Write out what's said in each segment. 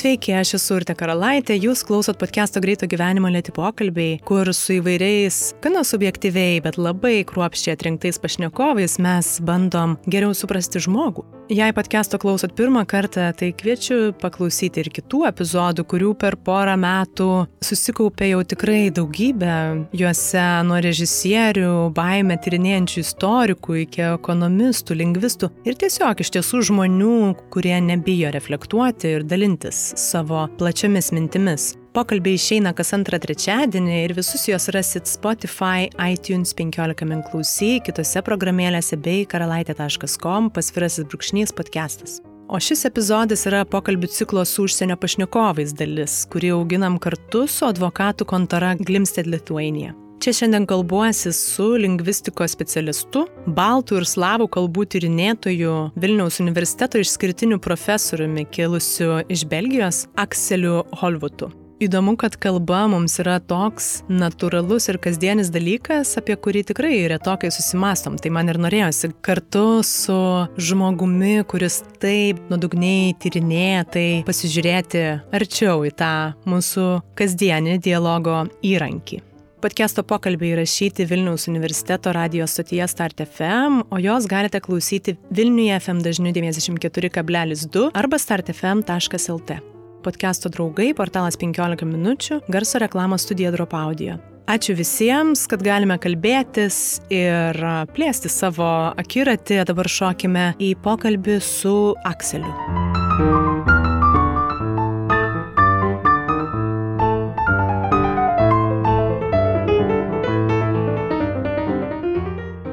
Sveiki, aš esu Urte Karalaitė, jūs klausot podcast'o Greito gyvenimo lėti pokalbiai, kur su įvairiais, gana subjektyviai, bet labai kruopščiai atrinktais pašnekovais mes bandom geriau suprasti žmogų. Jei podcast'o klausot pirmą kartą, tai kviečiu paklausyti ir kitų epizodų, kurių per porą metų susikaupė jau tikrai daugybę. Juose nuo režisierių, baimę tyrinėjančių istorikų iki ekonomistų, lingvistų ir tiesiog iš tiesų žmonių, kurie nebijo reflektuoti ir dalintis savo plačiomis mintimis. Pokalbiai išeina kas antrą trečiadienį ir visus juos rasit Spotify, iTunes 15 min klausy, kitose programėlėse bei karalaitė.com pasvirasis brūkšnys podcastas. O šis epizodas yra pokalbių ciklo su užsienio pašnekovais dalis, kurį auginam kartu su advokatų kontora Glimsted Lithuania. Čia šiandien kalbuosi su lingvistikos specialistu, baltų ir slavų kalbų tyrinėtoju, Vilniaus universiteto išskirtiniu profesoriumi kilusiu iš Belgijos Akseliu Holvutu. Įdomu, kad kalba mums yra toks natūralus ir kasdienis dalykas, apie kurį tikrai retokai susimastom. Tai man ir norėjosi kartu su žmogumi, kuris taip nuodugniai tyrinėja, tai pasižiūrėti arčiau į tą mūsų kasdienį dialogo įrankį. Podcast'o pokalbiai įrašyti Vilniaus universiteto radio stotyje Start FM, o jos galite klausyti Vilniuje FM dažniu 94,2 arba startfm.lt. Podcast'o draugai, portalas 15 minučių, garso reklamos studija Drop Audio. Ačiū visiems, kad galime kalbėtis ir plėsti savo akiratį. Dabar šokime į pokalbį su Akseliu.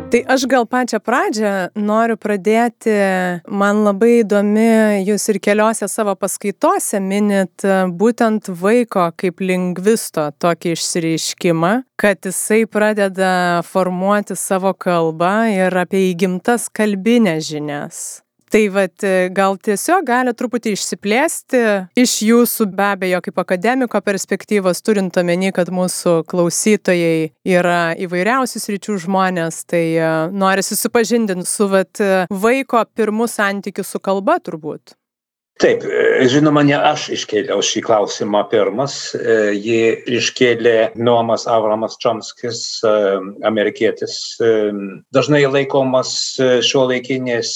Tai aš gal pačią pradžią noriu pradėti, man labai įdomi, jūs ir keliose savo paskaitose minit būtent vaiko kaip lingvisto tokį išsireiškimą, kad jisai pradeda formuoti savo kalbą ir apie įgimtas kalbinės žinias. Tai vat, gal tiesiog gali truputį išsiplėsti iš jūsų be abejo kaip akademiko perspektyvos, turint omeny, kad mūsų klausytojai yra įvairiausius ryčių žmonės, tai e, nori susipažindinti su vat, vaiko pirmų santykių su kalba turbūt. Taip, e, žinoma, ne aš iškėliau šį klausimą pirmas, e, jį iškėlė Noamas Avramas Čomskis, e, amerikietis, dažnai laikomas šio laikinės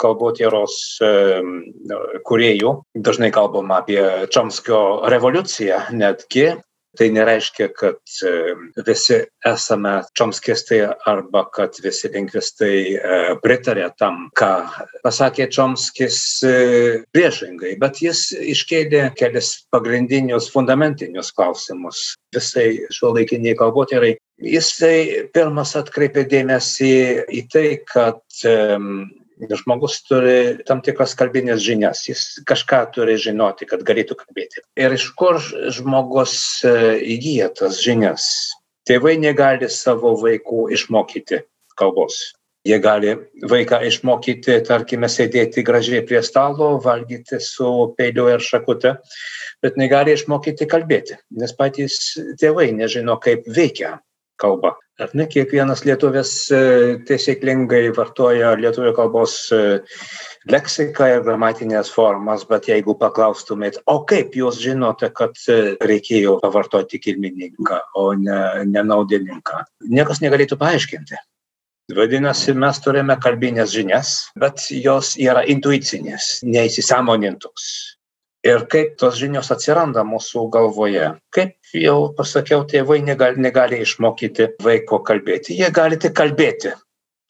kalbotyros kuriejų, dažnai kalbama apie Čomskio revoliuciją netgi, tai nereiškia, kad visi esame čomskistai arba kad visi lingvistai e, pritarė tam, ką pasakė Čomskis e, priešingai, bet jis iškėlė kelis pagrindinius fundamentinius klausimus visai šio laikiniai kalbotyrai. Jisai pirmas atkreipė dėmesį į tai, kad žmogus turi tam tikras kalbinės žinias, jis kažką turi žinoti, kad galėtų kalbėti. Ir iš kur žmogus e, įgyja tas žinias? Tėvai negali savo vaikų išmokyti kalbos. Jie gali vaiką išmokyti, tarkime, sėdėti gražiai prie stalo, valgyti su peiliu ir šakute, bet negali išmokyti kalbėti, nes patys tėvai nežino, kaip veikia kalba. Ar ne kiekvienas lietuvis e, taisyklingai vartoja lietuvių kalbos e, leksiką ir gramatinės formas, bet jeigu paklaustumėt, o kaip jūs žinote, kad e, reikėjo pavartoti kilmininką, o ne nenaudininką, niekas negalėtų paaiškinti. Vadinasi, mes turime kalbinės žinias, bet jos yra intuicinės, neįsisamonintos ir kaip tos žinios atsiranda mūsų galvoje. Kaip jau pasakiau, tėvai negali, negali išmokyti vaiko kalbėti. Jie gali tik kalbėti.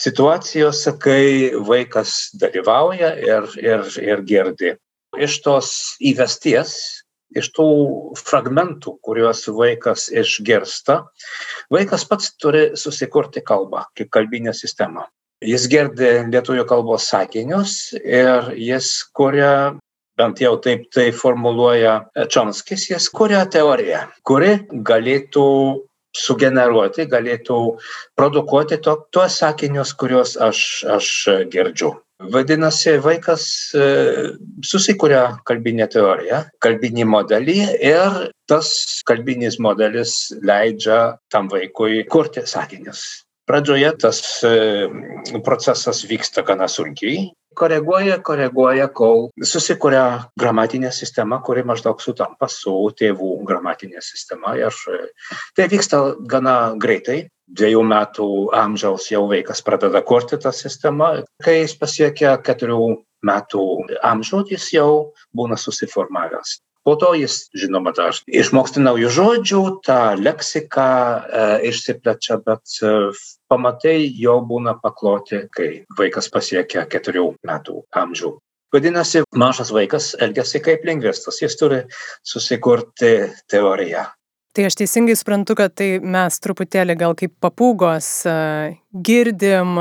Situacijose, kai vaikas dalyvauja ir, ir, ir girdi. Iš tos įvesties, iš tų fragmentų, kuriuos vaikas išgirsta, vaikas pats turi susikurti kalbą, kaip kalbinę sistemą. Jis girdi lietuvių kalbos sakinius ir jis kuria bent jau taip tai formuluoja Čomskis, jis kuria teoriją, kuri galėtų sugeneruoti, galėtų produkuoti to, tuos sakinius, kuriuos aš, aš girdžiu. Vadinasi, vaikas e, susikuria kalbinę teoriją, kalbinį modelį ir tas kalbinis modelis leidžia tam vaikui kurti sakinius. Pradžioje tas e, procesas vyksta gana sunkiai, koreguoja, koreguoja, kol susikuria gramatinė sistema, kuri maždaug sutampa su tėvų gramatinė sistema. Ir tai vyksta gana greitai. Dviejų metų amžiaus jau vaikas pradeda kurti tą sistemą. Kai jis pasiekia keturių metų amžių, jis jau būna susiformavęs. Po to jis, žinoma, dar išmoksta naujų žodžių, ta leksika e, išsiplečia, bet e, pamatai jau būna pakloti, kai vaikas pasiekia keturių metų amžių. Vadinasi, mažas vaikas elgesi kaip lingvistas, jis turi susikurti teoriją. Tai aš teisingai suprantu, kad tai mes truputėlį gal kaip papūgos e, girdim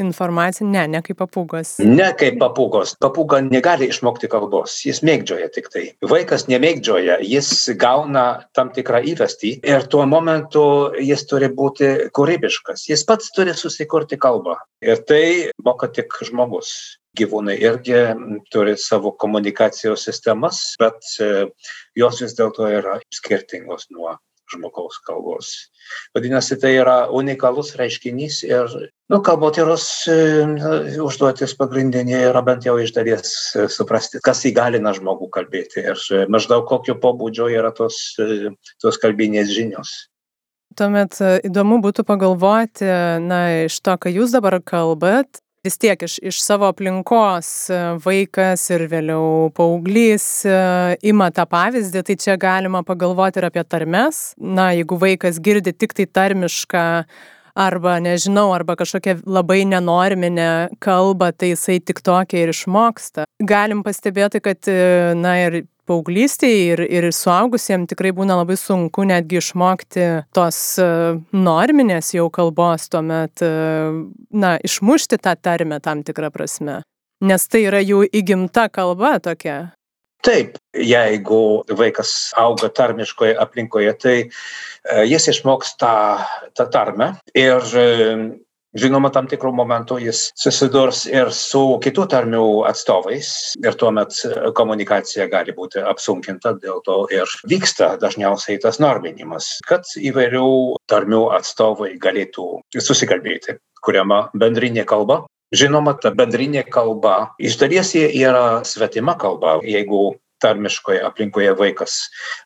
informaciją, ne, ne kaip papūgos. Ne kaip papūgos. Papūga negali išmokti kalbos, jis mėgdžioja tik tai. Vaikas nemėgdžioja, jis gauna tam tikrą įvestį ir tuo momentu jis turi būti kūrybiškas. Jis pats turi susikurti kalbą. Ir tai moka tik žmogus. Gyvūnai irgi turi savo komunikacijos sistemas, bet e, jos vis dėlto yra skirtingos nuo žmogaus kalbos. Vadinasi, tai yra unikalus reiškinys ir nu, kalbotyros e, užduotis pagrindinė yra bent jau iš dalies e, suprasti, kas įgalina žmogų kalbėti ir e, maždaug kokio pobūdžio yra tos, tos kalbinės žinios. Tuomet įdomu būtų pagalvoti, na, iš to, ką jūs dabar kalbat, vis tiek iš, iš savo aplinkos e, vaikas ir vėliau paauglys e, ima tą pavyzdį, tai čia galima pagalvoti ir apie tarmes. Na, jeigu vaikas girdi tik tai tarmišką arba nežinau, arba kažkokią labai nenorminę kalbą, tai jisai tik tokia ir išmoksta. Galim pastebėti, kad, e, na ir paauglystėje ir, ir suaugusiems tikrai būna labai sunku netgi išmokti tos e, norminės jau kalbos, tuomet, e, na, išmušti tą tarmę tam tikrą prasme. Nes tai yra jų įgimta kalba tokia. Taip, jeigu vaikas auga tarmiškoje aplinkoje, tai e, jis išmoks tą, tą tarmę ir Žinoma, tam tikrų momentų jis susidurs ir su kitų tarmių atstovais ir tuomet komunikacija gali būti apsunkinta, dėl to ir vyksta dažniausiai tas norminimas, kad įvairių tarmių atstovai galėtų susikalbėti, kuriama bendrinė kalba. Žinoma, ta bendrinė kalba iš dalies yra svetima kalba. Jeigu tarmiškoje aplinkoje vaikas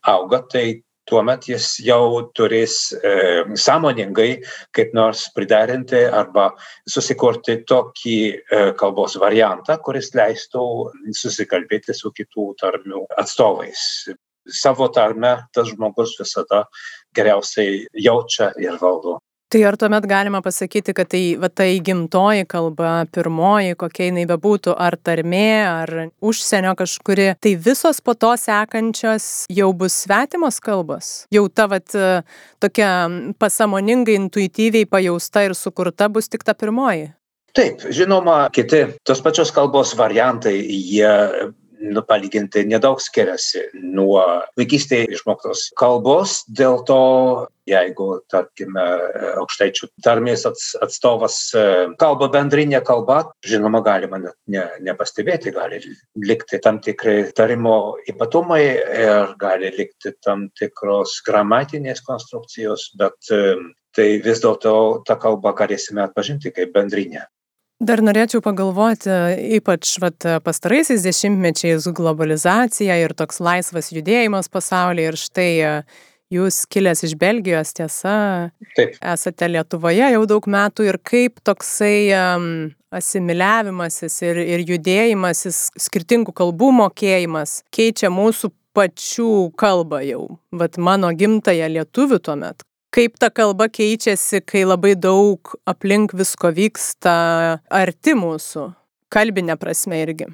auga, tai tuomet jis jau turės e, sąmoningai kaip nors priderinti arba susikurti tokį e, kalbos variantą, kuris leistų susikalbėti su kitų tarmių atstovais. Savo tarme tas žmogus visada geriausiai jaučia ir valdo. Tai ar tuomet galima pasakyti, kad tai, va, tai gimtoji kalba, pirmoji, kokia jinai bebūtų, ar tarmė, ar užsienio kažkuri, tai visos po to sekančios jau bus svetimos kalbos? Jau ta va, tokia pasamoningai, intuityviai pajausta ir sukurta bus tik ta pirmoji? Taip, žinoma, kiti tos pačios kalbos variantai, jie nu, palyginti nedaug skiriasi nuo vaikystėje išmoktos kalbos. Dėl to, jeigu, tarkime, aukštaičių tarmės atstovas e, kalba bendrinė kalba, žinoma, galima net ne, nepastebėti, gali likti tam tikrai tarimo ypatumai ir gali likti tam tikros gramatinės konstrukcijos, bet e, tai vis dėlto tą kalbą galėsime atpažinti kaip bendrinę. Dar norėčiau pagalvoti, ypač vat, pastaraisiais dešimtmečiais globalizacija ir toks laisvas judėjimas pasaulyje ir štai e, jūs kilęs iš Belgijos, tiesa, Taip. esate Lietuvoje jau daug metų ir kaip toksai um, asimiliavimasis ir, ir judėjimasis, skirtingų kalbų mokėjimas keičia mūsų pačių kalbą jau, vat mano gimtają lietuvių tuomet kaip ta kalba keičiasi, kai labai daug aplink visko vyksta arti mūsų, kalbinė prasme irgi.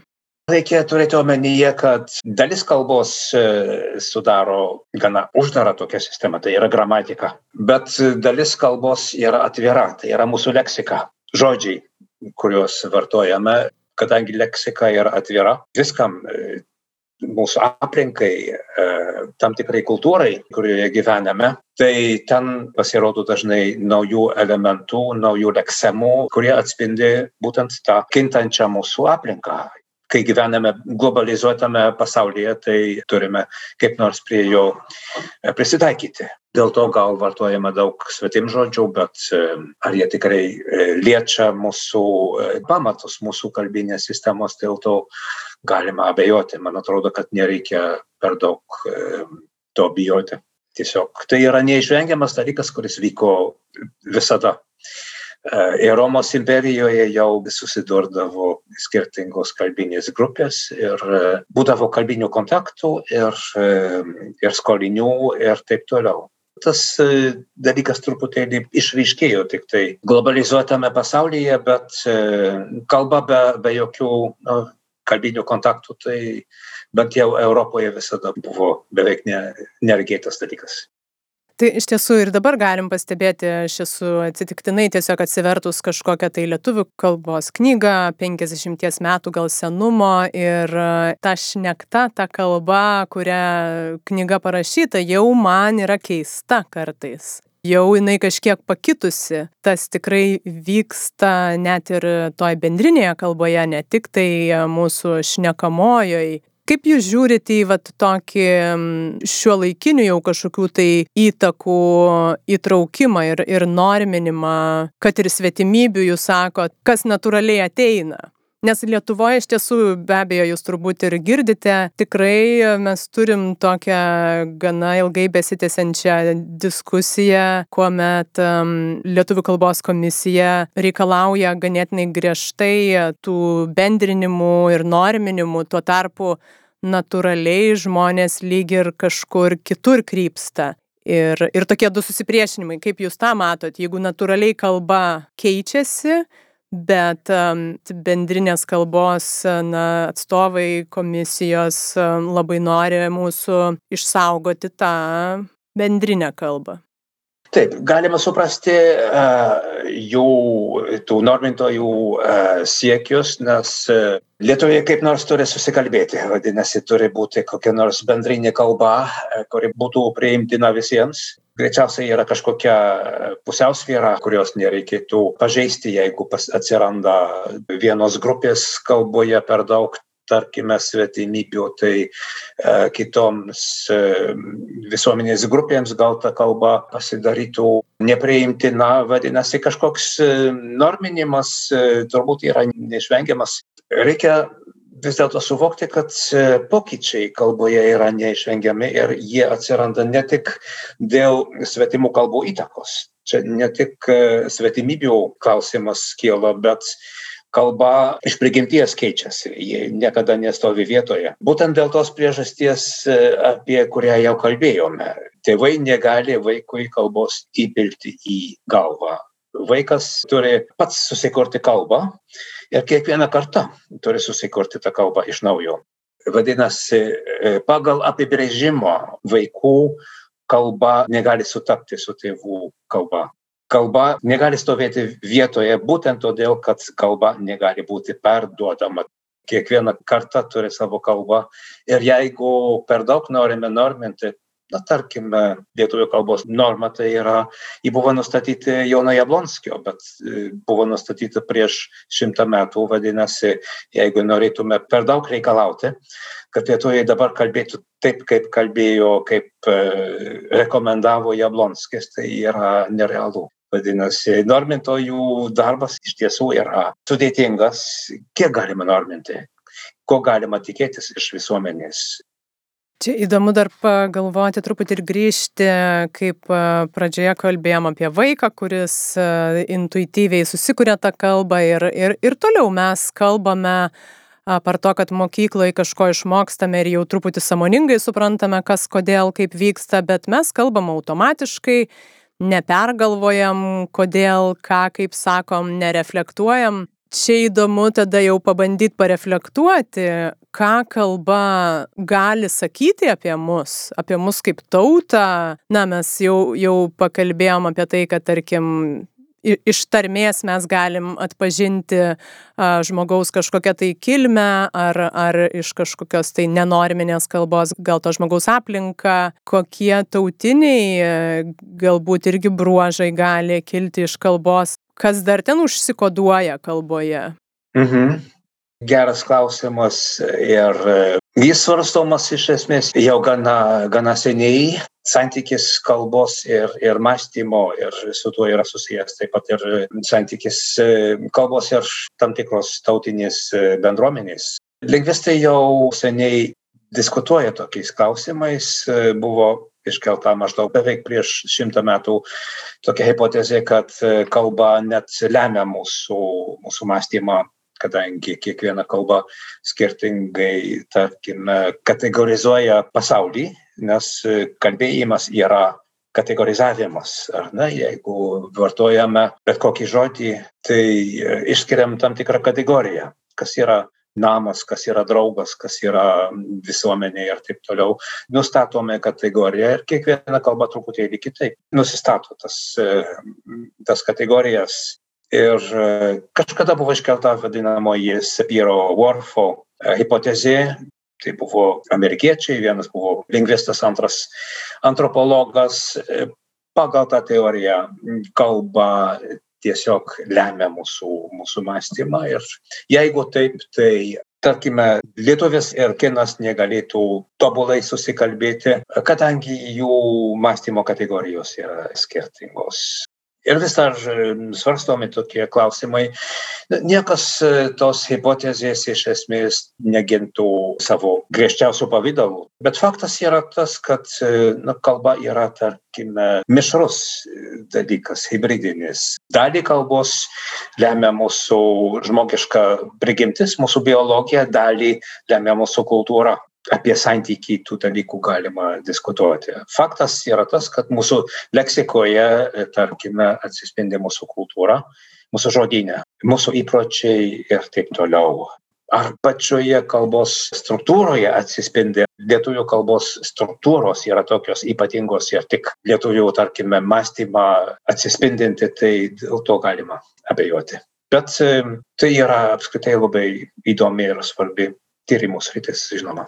Reikia turėti omenyje, kad dalis kalbos e, sudaro gana uždarą tokią sistemą, tai yra gramatika, bet dalis kalbos yra atvira, tai yra mūsų leksika, žodžiai, kuriuos vartojame, kadangi leksika yra atvira, viskam e, mūsų aplinkai, e, tam tikrai kultūrai, kurioje gyvename, tai ten pasirodo dažnai naujų elementų, naujų leksemų, kurie atspindi būtent tą kintančią mūsų aplinką. Kai gyvename globalizuotame pasaulyje, tai turime kaip nors prie jo e, prisitaikyti. Dėl to gal vartojame daug svetim žodžių, bet e, ar jie tikrai e, liečia mūsų pamatus, mūsų kalbinės sistemos, dėl to galima abejoti. Man atrodo, kad nereikia per daug to bijoti. Tiesiog tai yra neišvengiamas dalykas, kuris vyko visada. Ir Romos imperijoje jau susidurdavo skirtingos kalbinės grupės ir būdavo kalbinių kontaktų ir, ir skolinių ir taip toliau. Tas dalykas truputėlį išryškėjo tik tai globalizuotame pasaulyje, bet kalba be, be jokių nu, kalbinių kontaktų, tai bent jau Europoje visada buvo beveik neregėtas dalykas. Tai iš tiesų ir dabar galim pastebėti, aš esu atsitiktinai tiesiog atsivertus kažkokią tai lietuvių kalbos knygą, 50 metų gal senumo ir ta šnekta, ta kalba, kurią knyga parašyta, jau man yra keista kartais jau jinai kažkiek pakitusi. Tas tikrai vyksta net ir toj bendrinėje kalboje, ne tik tai mūsų šnekamojoj. Kaip jūs žiūrite į vat, tokį šio laikinių jau kažkokių tai įtakų įtraukimą ir, ir norminimą, kad ir svetimybių jūs sakot, kas natūraliai ateina? Nes Lietuvoje iš tiesų, be abejo, jūs turbūt ir girdite, tikrai mes turim tokią gana ilgai besitęsiančią diskusiją, kuomet um, Lietuvų kalbos komisija reikalauja ganėtinai griežtai tų bendrinimų ir norminimų, tuo tarpu natūraliai žmonės lyg ir kažkur kitur krypsta. Ir, ir tokie du susipriešinimai, kaip jūs tą matot, jeigu natūraliai kalba keičiasi, bet bendrinės kalbos na, atstovai komisijos labai nori mūsų išsaugoti tą bendrinę kalbą. Taip, galima suprasti uh, jų, tų normintojų uh, siekius, nes uh, Lietuviai kaip nors turi susikalbėti, vadinasi, turi būti kokia nors bendrinė kalba, kuri būtų priimtina visiems greičiausiai yra kažkokia pusiausvyra, kurios nereikėtų pažeisti, jeigu atsiranda vienos grupės kalboje per daug tarkime, svetimybių, tai e, kitoms e, visuomenės grupėms gal ta kalba pasidarytų nepriimtina, vadinasi, kažkoks e, norminimas e, turbūt yra neišvengiamas. Reikia vis dėlto suvokti, kad e, pokyčiai kalboje yra neišvengiami ir jie atsiranda ne tik dėl svetimų kalbų įtakos. Čia ne tik e, svetimybių klausimas kyla, bet kalba iš prigimties keičiasi, ji niekada nestovi vietoje. Būtent dėl tos priežasties, e, apie kurią jau kalbėjome, tėvai negali vaikui kalbos įpilti į galvą. Vaikas turi pats susikurti kalbą ir kiekvieną kartą turi susikurti tą kalbą iš naujo. Vadinasi, e, pagal apibrėžimo vaikų kalba negali sutapti su tėvų kalba. Kalba negali stovėti vietoje būtent todėl, kad kalba negali būti perduodama. Kiekviena karta turi savo kalbą ir jeigu per daug norime norminti, na tarkime lietuvių kalbos norma tai yra ji buvo nustatyti jono jablonskio bet e, buvo nustatyta prieš šimtą metų vadinasi jeigu norėtume per daug reikalauti kad lietuviai dabar kalbėtų taip kaip kalbėjo kaip e, rekomendavo jablonskis tai yra nerealu. Vadinasi normintojų darbas iš tiesų yra sudėtingas. Kiek galima norminti? Ko galima tikėtis iš visuomenės Čia įdomu dar pagalvoti truputį ir grįžti, kaip pradžioje kalbėjom apie vaiką, kuris intuityviai susikuria tą kalbą ir, ir, ir toliau mes kalbame par to, kad mokykloje kažko išmokstame ir jau truputį samoningai suprantame, kas kodėl, kaip vyksta, bet mes kalbam automatiškai, nepergalvojam, kodėl, ką, kaip sakom, nereflektuojam. Čia įdomu tada jau pabandyt pareflektuoti, ką kalba gali sakyti apie mus, apie mus kaip tautą. Na, mes jau, jau pakalbėjom apie tai, kad tarkim iš tarmės mes galim atpažinti a, žmogaus kažkokią tai kilmę ar, ar iš kažkokios tai nenorminės kalbos, gal to žmogaus aplinka, kokie tautiniai galbūt irgi bruožai gali kilti iš kalbos kas dar ten užsikoduoja kalboje? Mhm. Geras klausimas ir jis svarstomas iš esmės jau gana, gana seniai. Santykis kalbos ir, ir mąstymo ir su tuo yra susijęs taip pat ir santykis kalbos ir tam tikros tautinės bendruomenės. Lingvistai jau seniai diskutuoja tokiais klausimais. Buvo iškelta maždaug beveik prieš šimtą metų tokia hipotezė, kad e, kalba net lemia mūsų, mūsų mąstymą, kadangi kiekviena kalba skirtingai, tarkime, kategorizuoja pasaulį, nes kalbėjimas yra kategorizavimas. Ar ne, jeigu vartojame bet kokį žodį, tai išskiriam tam tikrą kategoriją, kas yra namas, kas yra draugas, kas yra visuomenė ir taip toliau. Nustatome kategoriją ir kiekviena kalba truputėlį kitaip nusistato tas, tas kategorijas. Ir e, kažkada buvo iškelta vadinamoji Sapiro Warfo e, hipotezė, tai buvo amerikiečiai, vienas buvo lingvistas, antras antropologas. Pagal tą teoriją kalba tiesiog lemia mūsų, mūsų mąstymą. Ir jeigu taip, tai tarkime, lietuvis ir kinas negalėtų tobulai susikalbėti, kadangi jų mąstymo kategorijos yra skirtingos. Ir vis dar svarstomi tokie klausimai. Niekas e, tos hipotezės iš esmės negintų savo griežčiausių pavydalų. Bet faktas yra tas, kad e, na, kalba yra, tarkime, mišrus e, dalykas, hybridinis. Dalį kalbos lemia mūsų žmogiška prigimtis, mūsų biologija, dalį lemia mūsų kultūra apie santykį tų dalykų galima diskutuoti. Faktas yra tas, kad mūsų leksikoje, tarkime, atsispindi mūsų kultūra, mūsų žodinė, mūsų įpročiai ir taip toliau. Ar pačioje kalbos struktūroje atsispindi lietuvių kalbos struktūros yra tokios ypatingos ir tik lietuvių, tarkime, mąstymą atsispindinti, tai dėl to galima abejoti. Bet e, tai yra apskritai labai įdomi ir svarbi tyrimų sritis, žinoma.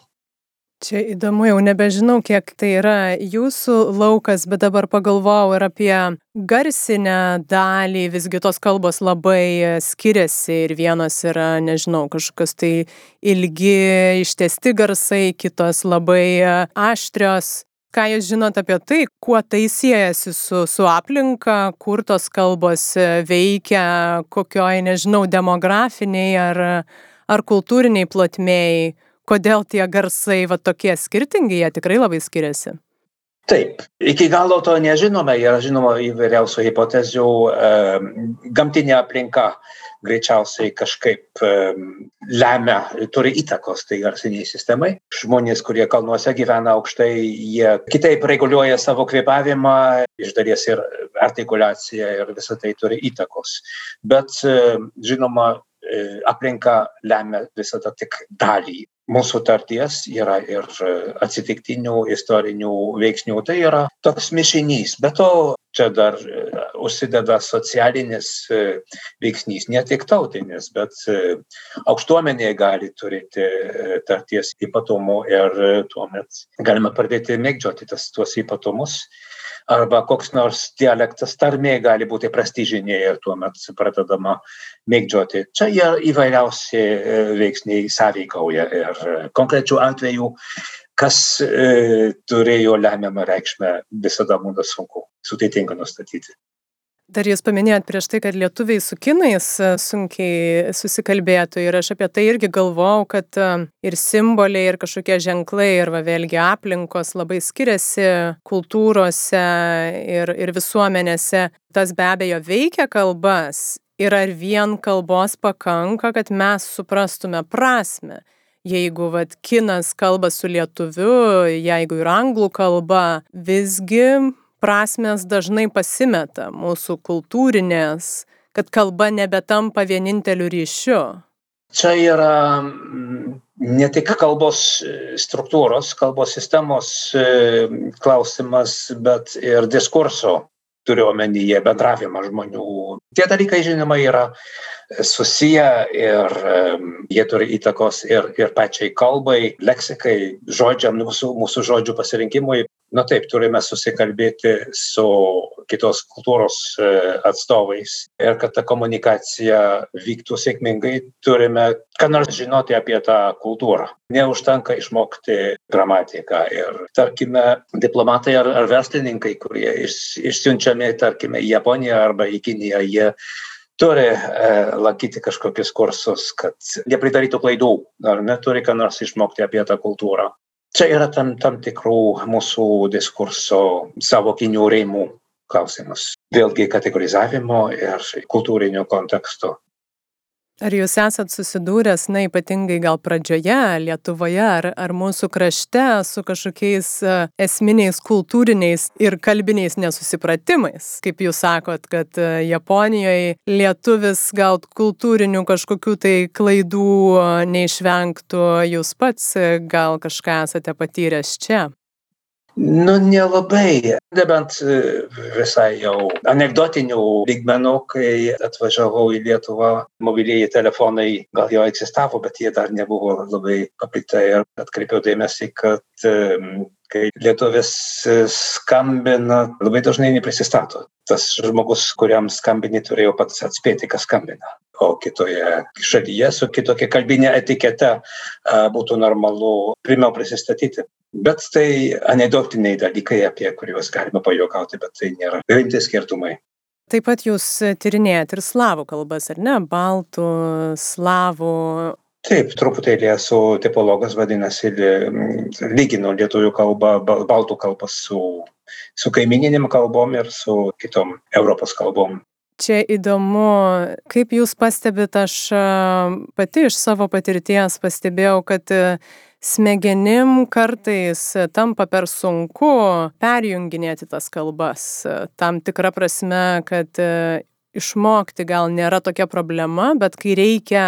Čia įdomu, jau nebežinau, kiek tai yra jūsų laukas, bet dabar pagalvojau ir apie garsinę dalį, visgi tos kalbos labai skiriasi ir vienos yra, nežinau, kažkokios tai ilgi, ištesti garsai, kitos labai aštrios. Ką jūs žinot apie tai, kuo tai siejasi su, su aplinka, kur tos kalbos veikia, kokioj, nežinau, demografiniai ar, ar kultūriniai plotmėjai? Kodėl tie garsai va tokie skirtingi, jie tikrai labai skiriasi. Taip, iki galo to nežinome, yra žinoma įvairiausių hipotezių. Gamtinė aplinka greičiausiai kažkaip lemia, turi įtakos tai garsiniai sistemai. Žmonės, kurie kalnuose gyvena aukštai, jie kitaip reguliuoja savo kvėpavimą, iš dalies ir artikulaciją ir visą tai turi įtakos. Bet žinoma, e, aplinka lemia visada tik dalį mūsų tarties yra ir atsitiktinių istorinių veiksnių. Tai yra toks mišinys. Be to, čia dar užsideda socialinis e, veiksnys, ne tik tautinis, bet e, aukštuomenė gali turėti tarties ypatumų ir tuomet galima pradėti mėgdžioti tas, tuos ypatumus arba koks nors dialektas tarmė gali būti prestižinė ir tuomet pradedama mėgdžioti. Čia jie įvairiausi e, veiksniai sąveikauja ir e, konkrečių atvejų, kas e, turėjo lemiamą reikšmę, visada būna sunku, sudėtinga nustatyti. Dar jūs paminėjot prieš tai, kad lietuviai su kinais e, sunkiai susikalbėtų ir aš apie tai irgi galvojau, kad e, ir simboliai, ir kažkokie ženklai, ir va, vėlgi aplinkos labai skiriasi kultūrose ir, ir visuomenėse. Tas be abejo veikia kalbas ir ar vien kalbos pakanka, kad mes suprastume prasme. Jeigu vat, kinas kalba su lietuviu, jeigu ir anglų kalba, visgi prasmės dažnai pasimeta mūsų kultūrinės, kad kalba nebetampa vieninteliu ryšiu. Čia yra mm, ne tik kalbos struktūros, kalbos sistemos e, klausimas, bet ir diskurso turiu omenyje bendravimą žmonių. Tie dalykai, žinoma, yra susiję ir jie turi įtakos ir, ir pačiai kalbai, leksikai, žodžiam, mūsų, mūsų žodžių pasirinkimui. Na taip, turime susikalbėti su kitos kultūros e, atstovais ir kad ta komunikacija vyktų sėkmingai, turime ką nors žinoti apie tą kultūrą. Neužtenka išmokti gramatiką ir, tarkime, diplomatai ar, ar verslininkai, kurie iš, išsiunčiami, tarkime, į Japoniją arba į Kiniją, jie turi e, lankyti kažkokius kursus, kad nepridarytų klaidų, ar neturi ką nors išmokti apie tą kultūrą čia yra tam tam tikrų mūsų diskurso savokinių rėmų klausimas. Vėlgi kategorizavimo ir kultūrinio konteksto Ar jūs esat susidūręs, na, ypatingai gal pradžioje Lietuvoje ar, ar mūsų krašte su kažkokiais e, esminiais kultūriniais ir kalbiniais nesusipratimais? Kaip jūs sakot, kad e, Japonijoje lietuvis gal kultūrinių kažkokių tai klaidų e, neišvengtų, jūs pats gal kažką esate patyręs čia? Nu nelabai. Nebent e, visai jau anekdotinių lygmenų kai atvažiavau į lietuvą mobilieji telefonai gal jau egzistavo bet jie dar nebuvo labai paplitę ir atkreipiau dėmesį kad kai lietuvis skambina labai dažnai neprisistato tas žmogus kuriam skambini turėjo pats atspėti kas skambina o kitoje šalyje su kitokia kalbine etikete būtų normalu pirmiau prisistatyti bet tai anekdotiniai dalykai apie kuriuos galima pajuokauti bet tai nėra rimti skirtumai Taip pat jūs tyrinėjat ir slavų kalbas, ar ne? Baltų, slavų, taip truputėlį esu tipologas vadinasi lyginu lietuvių kalbą baltų kalbą su su kaimyninėm kalbom ir su kitom Europos kalbom. Čia įdomu, kaip jūs pastebit, aš pati iš savo patirties pastebėjau, kad e, smegenim kartais tampa per sunku perjunginėti tas kalbas. Tam tikra prasme, kad e, išmokti gal nėra tokia problema, bet kai reikia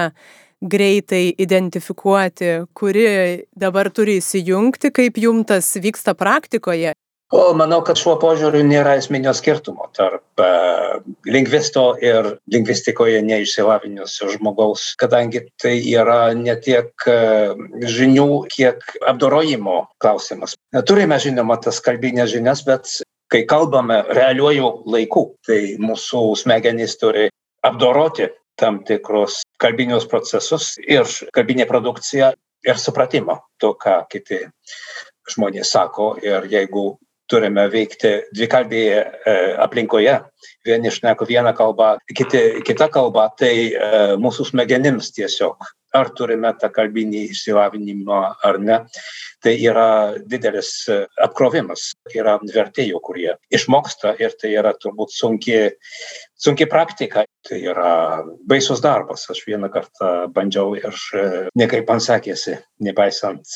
greitai identifikuoti, kuri dabar turi įsijungti, kaip jum tas vyksta praktikoje. O manau, kad šiuo požiūriu nėra esminio skirtumo tarp uh, lingvisto ir lingvistikoje neišsilavinusio žmogaus, kadangi tai yra ne tiek uh, žinių, kiek apdorojimo klausimas. Turime, žinoma, tas kalbinės žinias, bet kai kalbame realiuoju laiku, tai mūsų smegenys turi apdoroti tam tikrus kalbinius procesus ir kalbinė produkcija ir supratimo to, ką kiti žmonės sako. Ir jeigu turime veikti dvikalbėje e, aplinkoje, vieni šneka vieną kalbą, kiti kitą kalbą, tai e, mūsų smegenims tiesiog, ar turime tą kalbinį išsilavinimą ar ne, tai yra didelis e, apkrovimas. Yra vertėjų, kurie išmoksta ir tai yra turbūt sunki, sunki praktika. Tai yra baisus darbas. Aš vieną kartą bandžiau ir nekaip man sekėsi, nepaisant,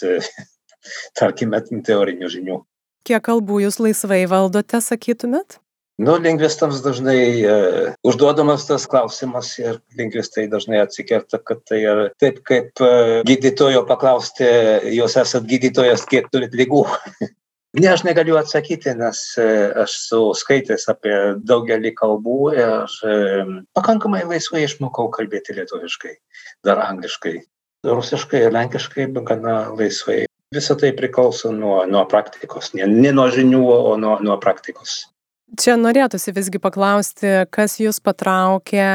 tarkime, teorinių žinių. Kiek kalbų jūs laisvai valdote, sakytumėt? Nu, lingvistams dažnai uh, užduodamas tas klausimas ir lingvistai dažnai atsikerta, kad tai yra taip kaip uh, gydytojo paklausti, jūs esat gydytojas, kiek turit lygų. ne, aš negaliu atsakyti, nes uh, aš esu skaitęs apie daugelį kalbų ir uh, pakankamai laisvai išmokau kalbėti lietuviškai, dar angliškai. Rusiškai ir lenkiškai gana laisvai visa tai priklauso nuo, nuo praktikos, ne, ne nuo žinių, o nuo, nuo praktikos. Čia norėtųsi visgi paklausti, kas jūs patraukė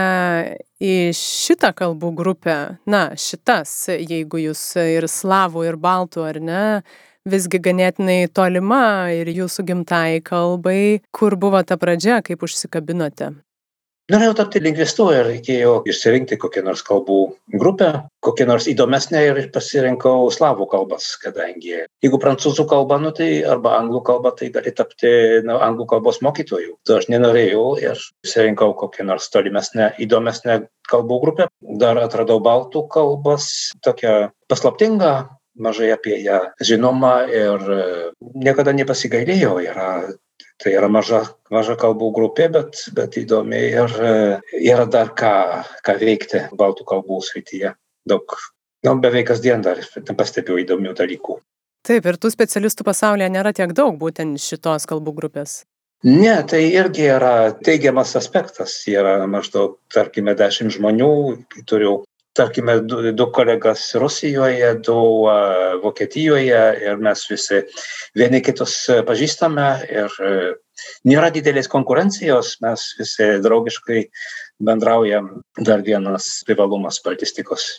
į šitą kalbų grupę, na, šitas, jeigu jūs ir slavų, ir baltų, ar ne, visgi ganėtinai tolima ir jūsų gimtai kalbai, kur buvo ta pradžia, kaip užsikabinote? Norėjau tapti lingvistu ir reikėjo išsirinkti kokią nors kalbų grupę kokią nors įdomesnę ir pasirinkau slavų kalbas kadangi jeigu prancūzų kalba nu tai arba anglų kalba tai gali tapti na anglų kalbos mokytoju. To aš nenorėjau ir išsirinkau kokią nors tolimesnę įdomesnę kalbų grupę. Dar atradau baltų kalbas tokią paslaptingą mažai apie ją žinoma ir niekada nepasigailėjau. Yra tai yra maža maža kalbų grupė bet bet įdomi ir yra dar ką ką veikti baltų kalbų srityje. Daug nu beveik kasdien dar pastebiu įdomių dalykų. Taip ir tų specialistų pasaulyje nėra tiek daug būtent šitos kalbų grupės. Ne, tai irgi yra teigiamas aspektas. Yra maždaug, tarkime, dešimt žmonių, turiu tarkime, du, du kolegas Rusijoje, du Vokietijoje ir mes visi vieni kitus pažįstame ir nėra didelės konkurencijos, mes visi draugiškai bendraujam. Dar vienas privalumas baltistikos.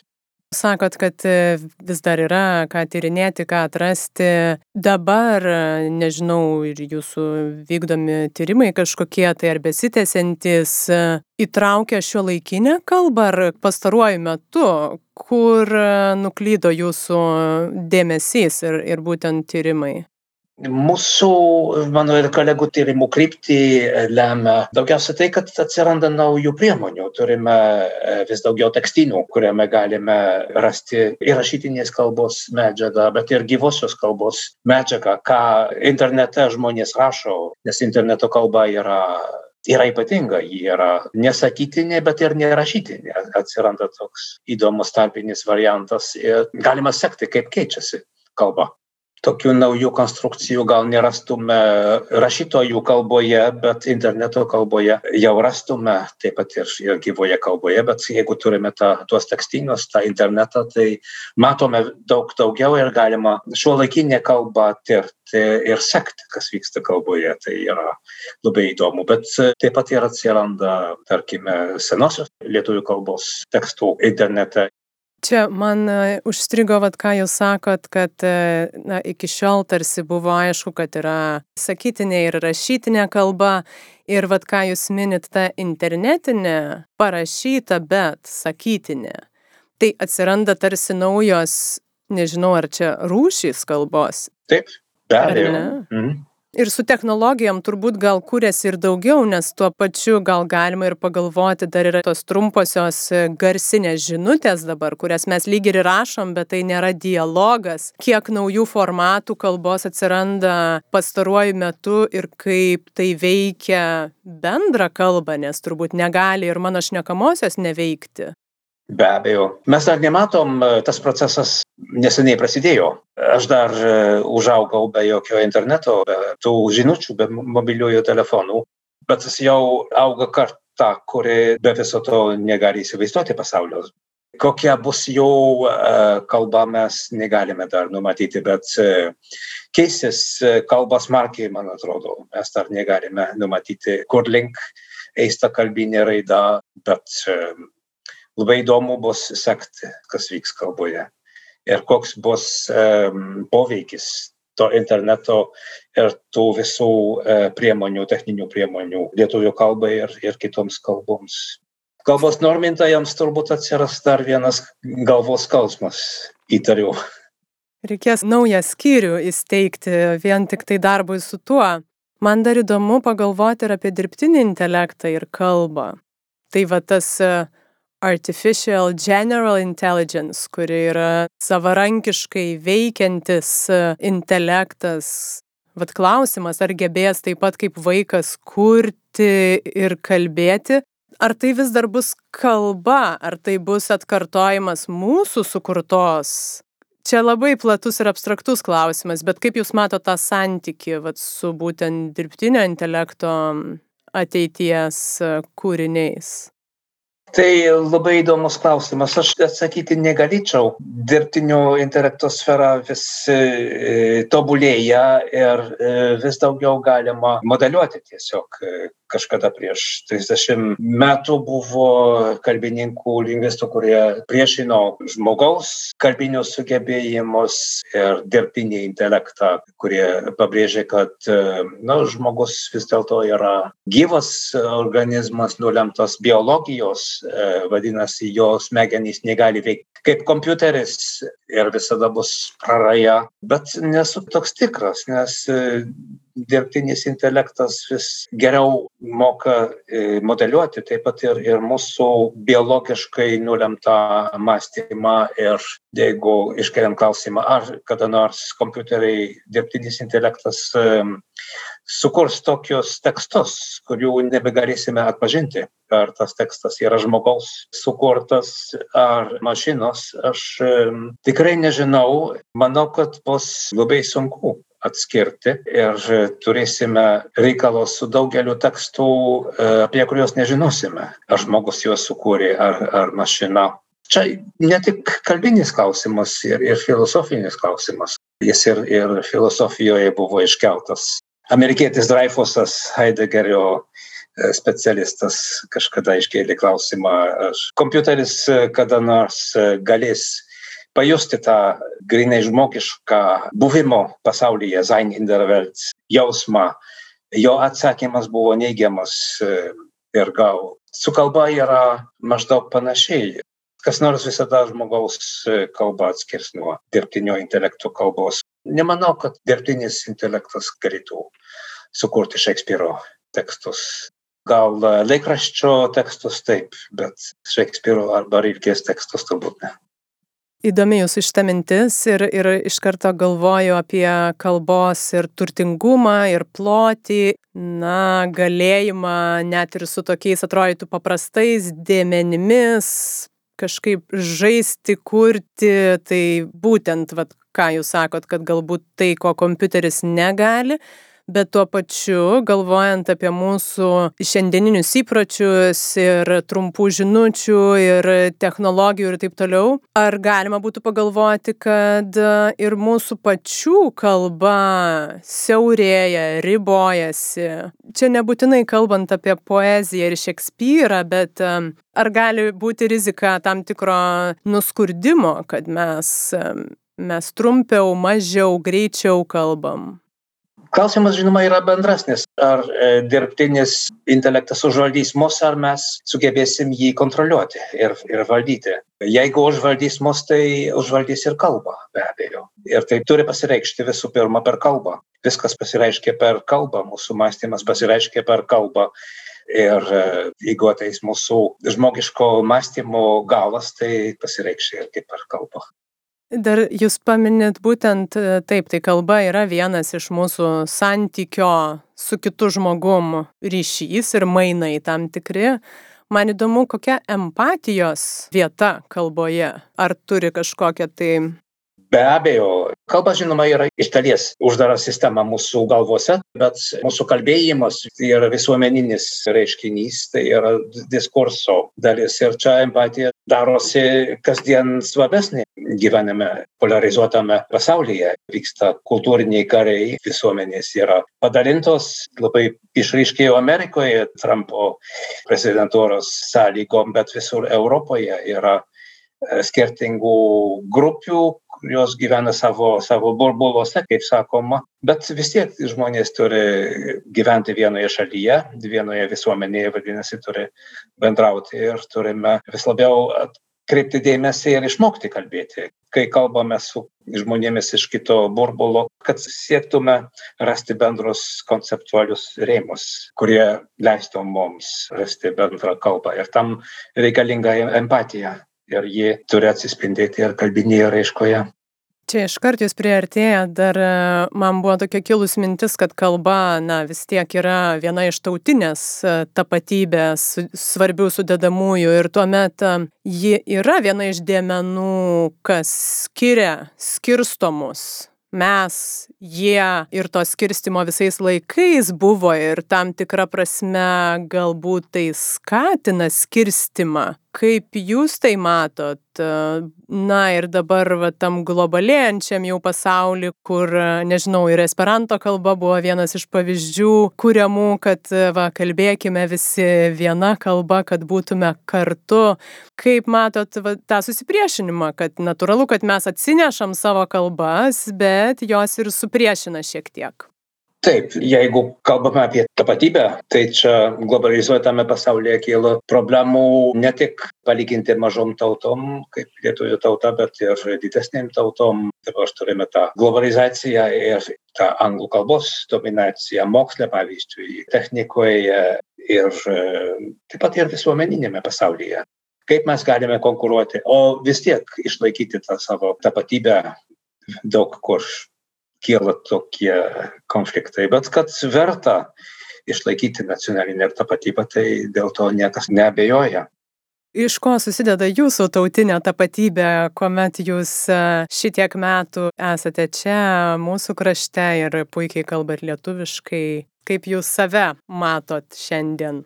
Sakot, kad e, vis dar yra ką tyrinėti, ką atrasti. Dabar, e, nežinau, ir jūsų vykdomi tyrimai kažkokie, tai ar besitęsiantis, e, įtraukia šio laikinę kalbą, ar pastaruoju metu, kur nuklydo jūsų dėmesys ir, ir būtent tyrimai? Mūsų, mano ir kolegų tyrimų kryptį lemia daugiausia tai, kad atsiranda naujų priemonių. Turime e, vis daugiau tekstynų, kuriame galime rasti ir rašytinės kalbos medžiagą, bet ir gyvosios kalbos medžiagą, ką internete žmonės rašo, nes interneto kalba yra yra ypatinga, ji yra nesakytinė, bet ir nerašytinė. Atsiranda toks įdomus tarpinis variantas ir galima sekti, kaip keičiasi kalba tokių naujų konstrukcijų gal nerastume rašytojų kalboje, bet interneto kalboje jau rastume, taip pat ir, ir gyvoje kalboje, bet jeigu turime tą, tuos tekstinius, tą internetą, tai matome daug daugiau ir galima šiuo laikinė kalba tirti ir sekti, kas vyksta kalboje. Tai yra labai įdomu, bet taip pat ir atsiranda, tarkime, senosios lietuvių kalbos tekstų internete Čia man e, užstrigo, vat, ką jūs sakot, kad e, na, iki šiol tarsi buvo aišku, kad yra sakytinė ir rašytinė kalba. Ir vat, ką jūs minit, ta internetinė, parašyta, bet sakytinė. Tai atsiranda tarsi naujos, nežinau, ar čia rūšys kalbos. Taip, be abejo. Mhm. Ir su technologijom turbūt gal kūrėsi ir daugiau, nes tuo pačiu gal galima ir pagalvoti, dar yra tos trumposios e, garsinės žinutės dabar, kurias mes lyg ir rašom, bet tai nėra dialogas. Kiek naujų formatų kalbos atsiranda pastaruoju metu ir kaip tai veikia bendrą kalbą, nes turbūt negali ir mano šnekamosios neveikti. Be abejo. Mes dar nematom, e, tas procesas neseniai prasidėjo. Aš dar e, užaugau be jokio interneto, be tų žinučių, be mobiliųjų telefonų, bet jis jau auga karta, kuri be viso to negali įsivaizduoti pasaulio. Kokia bus jo e, kalba, mes negalime dar numatyti, bet keisis kalba smarkiai, man atrodo. Mes dar negalime numatyti, kur link eis ta kalbinė raida, bet labai įdomu bus sekti, kas vyks kalboje ir koks bus um, poveikis to interneto ir tų visų uh, priemonių, techninių priemonių lietuvių kalbai ir, ir kitoms kalboms. Kalbos normintojams turbūt atsiras dar vienas galvos skausmas, įtariu. Reikės naują skyrių įsteigti vien tik tai darbui su tuo. Man dar įdomu pagalvoti ir apie dirbtinį intelektą ir kalbą. Tai va tas uh, Artificial General Intelligence, kuri yra savarankiškai veikiantis e, intelektas. Vat klausimas, ar gebės taip pat kaip vaikas kurti ir kalbėti, ar tai vis dar bus kalba, ar tai bus atkartojimas mūsų sukurtos. Čia labai platus ir abstraktus klausimas, bet kaip Jūs matote tą santyki vat, su būtent dirbtinio intelekto ateities e, kūriniais? Tai labai įdomus klausimas. Aš atsakyti negalėčiau. Dirbtinio intelekto sfera vis e, tobulėja ir e, vis daugiau galima modeliuoti tiesiog. E, kažkada prieš 30 metų buvo kalbininkų, lingvistų, kurie priešino žmogaus kalbinius sugebėjimus ir dirbtinį intelektą, kurie pabrėžė, kad na, žmogus vis dėlto yra gyvas organizmas, nulemtas biologijos E, vadinasi, jo smegenys negali veikti kaip kompiuteris ir visada bus praraja. Bet nesu toks tikras, nes e, dirbtinis intelektas vis geriau moka e, modeliuoti taip pat ir, ir mūsų biologiškai nulemtą mąstymą. Ir jeigu iškeliam klausimą, ar kada nors kompiuteriai dirbtinis intelektas sukurs tokius tekstus, kurių nebegalėsime atpažinti. Ar tas tekstas yra žmogaus sukurtas ar mašinos, aš tikrai nežinau. Manau, kad bus labai sunku atskirti ir turėsime reikalo su daugeliu tekstų, e, apie kuriuos nežinosime. Ar žmogus juos sukūrė, ar, ar mašina. Čia ne tik kalbinis klausimas ir, ir filosofinis klausimas. Jis ir, ir filosofijoje buvo iškeltas. Amerikietis Dreyfusas Heideggerio e, specialistas kažkada iškėlė klausimą, ar kompiuteris e, kada nors e, galės pajusti tą grinai žmogišką buvimo pasaulyje, sein in der Welt jausmą. Jo atsakymas buvo neigiamas ir gal su kalba yra maždaug panašiai kas nors visada žmogaus e, kalbą atskirs nuo dirbtinio intelekto kalbos. Nemanau, kad dirbtinis intelektas galėtų sukurti Šekspyro tekstus. Gal e, laikraščio tekstus taip, bet Šekspyro arba Rilkės tekstus turbūt ne. Įdomi jūsų šitą mintis ir, ir iš karto galvoju apie kalbos ir turtingumą, ir plotį, na, galėjimą net ir su tokiais atrodytų paprastais dėmenimis kažkaip žaisti, kurti, tai būtent, vat, ką jūs sakot, kad galbūt tai, ko kompiuteris negali, bet tuo pačiu, galvojant apie mūsų šiandieninius įpročius ir trumpų žinučių ir technologijų ir taip toliau, ar galima būtų pagalvoti, kad ir mūsų pačių kalba siaurėja, ribojasi. Čia nebūtinai kalbant apie poeziją ir Šekspyrą, bet ar gali būti rizika tam tikro nuskurdimo, kad mes mes trumpiau, mažiau, greičiau kalbam. Klausimas, žinoma, yra bendresnis. Ar e, dirbtinis intelektas užvaldys mus, ar mes sugebėsim jį kontroliuoti ir, ir valdyti. Jeigu užvaldys mus, tai užvaldys ir kalbą, be abejo. Ir tai turi pasireikšti visų pirma per kalbą. Viskas pasireiškia per kalbą, mūsų mąstymas pasireiškia per kalbą. Ir e, jeigu ateis mūsų žmogiško mąstymo galas, tai pasireikš ir kaip per kalbą. Dar jūs paminit būtent e, taip, tai kalba yra vienas iš mūsų santykio su kitu žmogum ryšys ir mainai tam tikri. Man įdomu, kokia empatijos vieta kalboje. Ar turi kažkokią tai be abejo kalba žinoma yra iš dalies uždara sistema mūsų galvose bet mūsų kalbėjimas yra visuomeninis reiškinys tai yra diskurso dalis ir čia empatija darosi kasdien svarbesnė gyvenime poliarizuotame pasaulyje. Vyksta kultūriniai karai visuomenės yra padalintos. Labai išryškėjo amerikoje trampo prezidentūros sąlygom bet visur europoje yra skirtingų grupių jos gyvena savo savo burbuluose kaip sakoma. Bet vis tiek žmonės turi gyventi vienoje šalyje vienoje visuomenėje vadinasi turi bendrauti ir turime vis labiau atkreipti dėmesį ir išmokti kalbėti. Kai kalbame su žmonėmis iš kito burbulo kad siektume rasti bendrus konceptualius rėmus kurie leistų mums rasti bendrą kalbą. Ir tam reikalinga empatija ir ji turi atsispindėti ir kalbinėje raiškoje. Čia iškart jūs prieartėję, dar e, man buvo tokia kilus mintis, kad kalba, na, vis tiek yra viena iš tautinės e, tapatybės svarbių sudedamųjų ir tuomet e, ji yra viena iš dėmenų, kas skiria skirstomus mes, jie ir to skirstimo visais laikais buvo ir tam tikra prasme galbūt tai skatina skirstimą. Kaip jūs tai matot? Na ir dabar va, tam globalėjančiam jau pasaulį, kur, nežinau, ir esperanto kalba buvo vienas iš pavyzdžių, kuriamų, kad va, kalbėkime visi viena kalba, kad būtume kartu. Kaip matot va, tą susipriešinimą, kad natūralu, kad mes atsinešam savo kalbas, bet jos ir supriešina šiek tiek taip jeigu kalbame apie tapatybę tai čia globalizuotame pasaulyje kyla problemų ne tik palyginti mažom tautom kaip lietuvių tauta bet ir didesnėm tautom. Dabar turime tą globalizaciją ir tą anglų kalbos dominaciją moksle pavyzdžiui technikoje ir taip pat ir visuomeniniame pasaulyje. Kaip mes galime konkuruoti? O vis tiek išlaikyti tą savo tapatybę daug kur kyla tokie konfliktai bet kad verta išlaikyti nacionalinę tapatybę tai dėl to niekas neabejoja Iš ko susideda jūsų tautinė tapatybė, kuomet jūs e, šitiek metų esate čia, mūsų krašte ir puikiai kalbat lietuviškai? Kaip jūs save matot šiandien?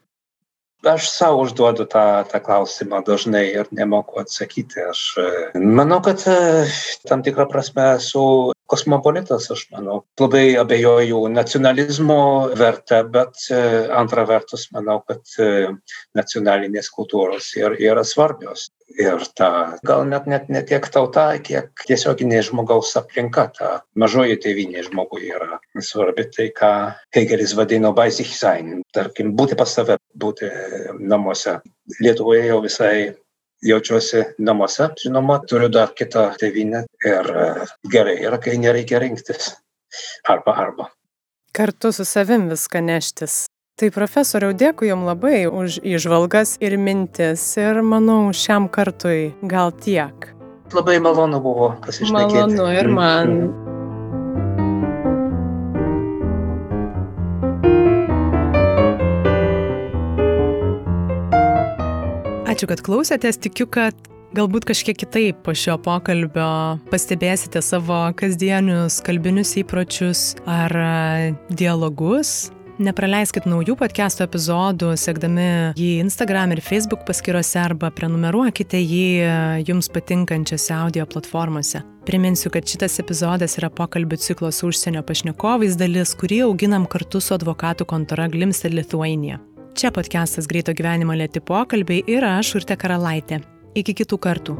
aš savo užduodu tą, tą klausimą dažnai ir nemoku atsakyti. Aš e, manau, kad e, tam tikrą prasme esu kosmopolitas, aš manau. Labai abejoju nacionalizmo vertę, bet e, antra vertus manau, kad nacionalinės kultūros ir, yra svarbios. Ir ta, gal net, net ne tiek tauta, kiek tiesioginė žmogaus aplinka, ta mažoji tėvinė žmogui yra svarbi. Tai, ką Hegelis vadino Baisich sein, tarkim, būti pas save, būti namuose. Lietuvoje jau visai jaučiuosi namuose, žinoma, turiu dar kitą tėvynę ir e, gerai yra, kai nereikia rinktis. Arba arba. Kartu su savim viską neštis. Tai profesoriau, dėkui Jums labai už įžvalgas ir mintis ir manau šiam kartui gal tiek. Labai malonu buvo pasišnekėti. Malonu ir man. Mm -hmm. Ačiū, kad klausėtės. Tikiu, kad galbūt kažkiek kitaip po šio pokalbio pastebėsite savo kasdienius kalbinius įpročius ar dialogus. Nepraleiskit naujų podcast'o epizodų, sekdami jį Instagram ir Facebook paskyrose arba prenumeruokite jį jums patinkančiose audio platformose. Priminsiu, kad šitas epizodas yra pokalbių ciklo su užsienio pašnekovais dalis, kurį auginam kartu su advokatų kontora Glimsted Lithuania. Čia podcastas Greito gyvenimo lėti pokalbiai ir aš, Urte Karalaitė. Iki kitų kartų.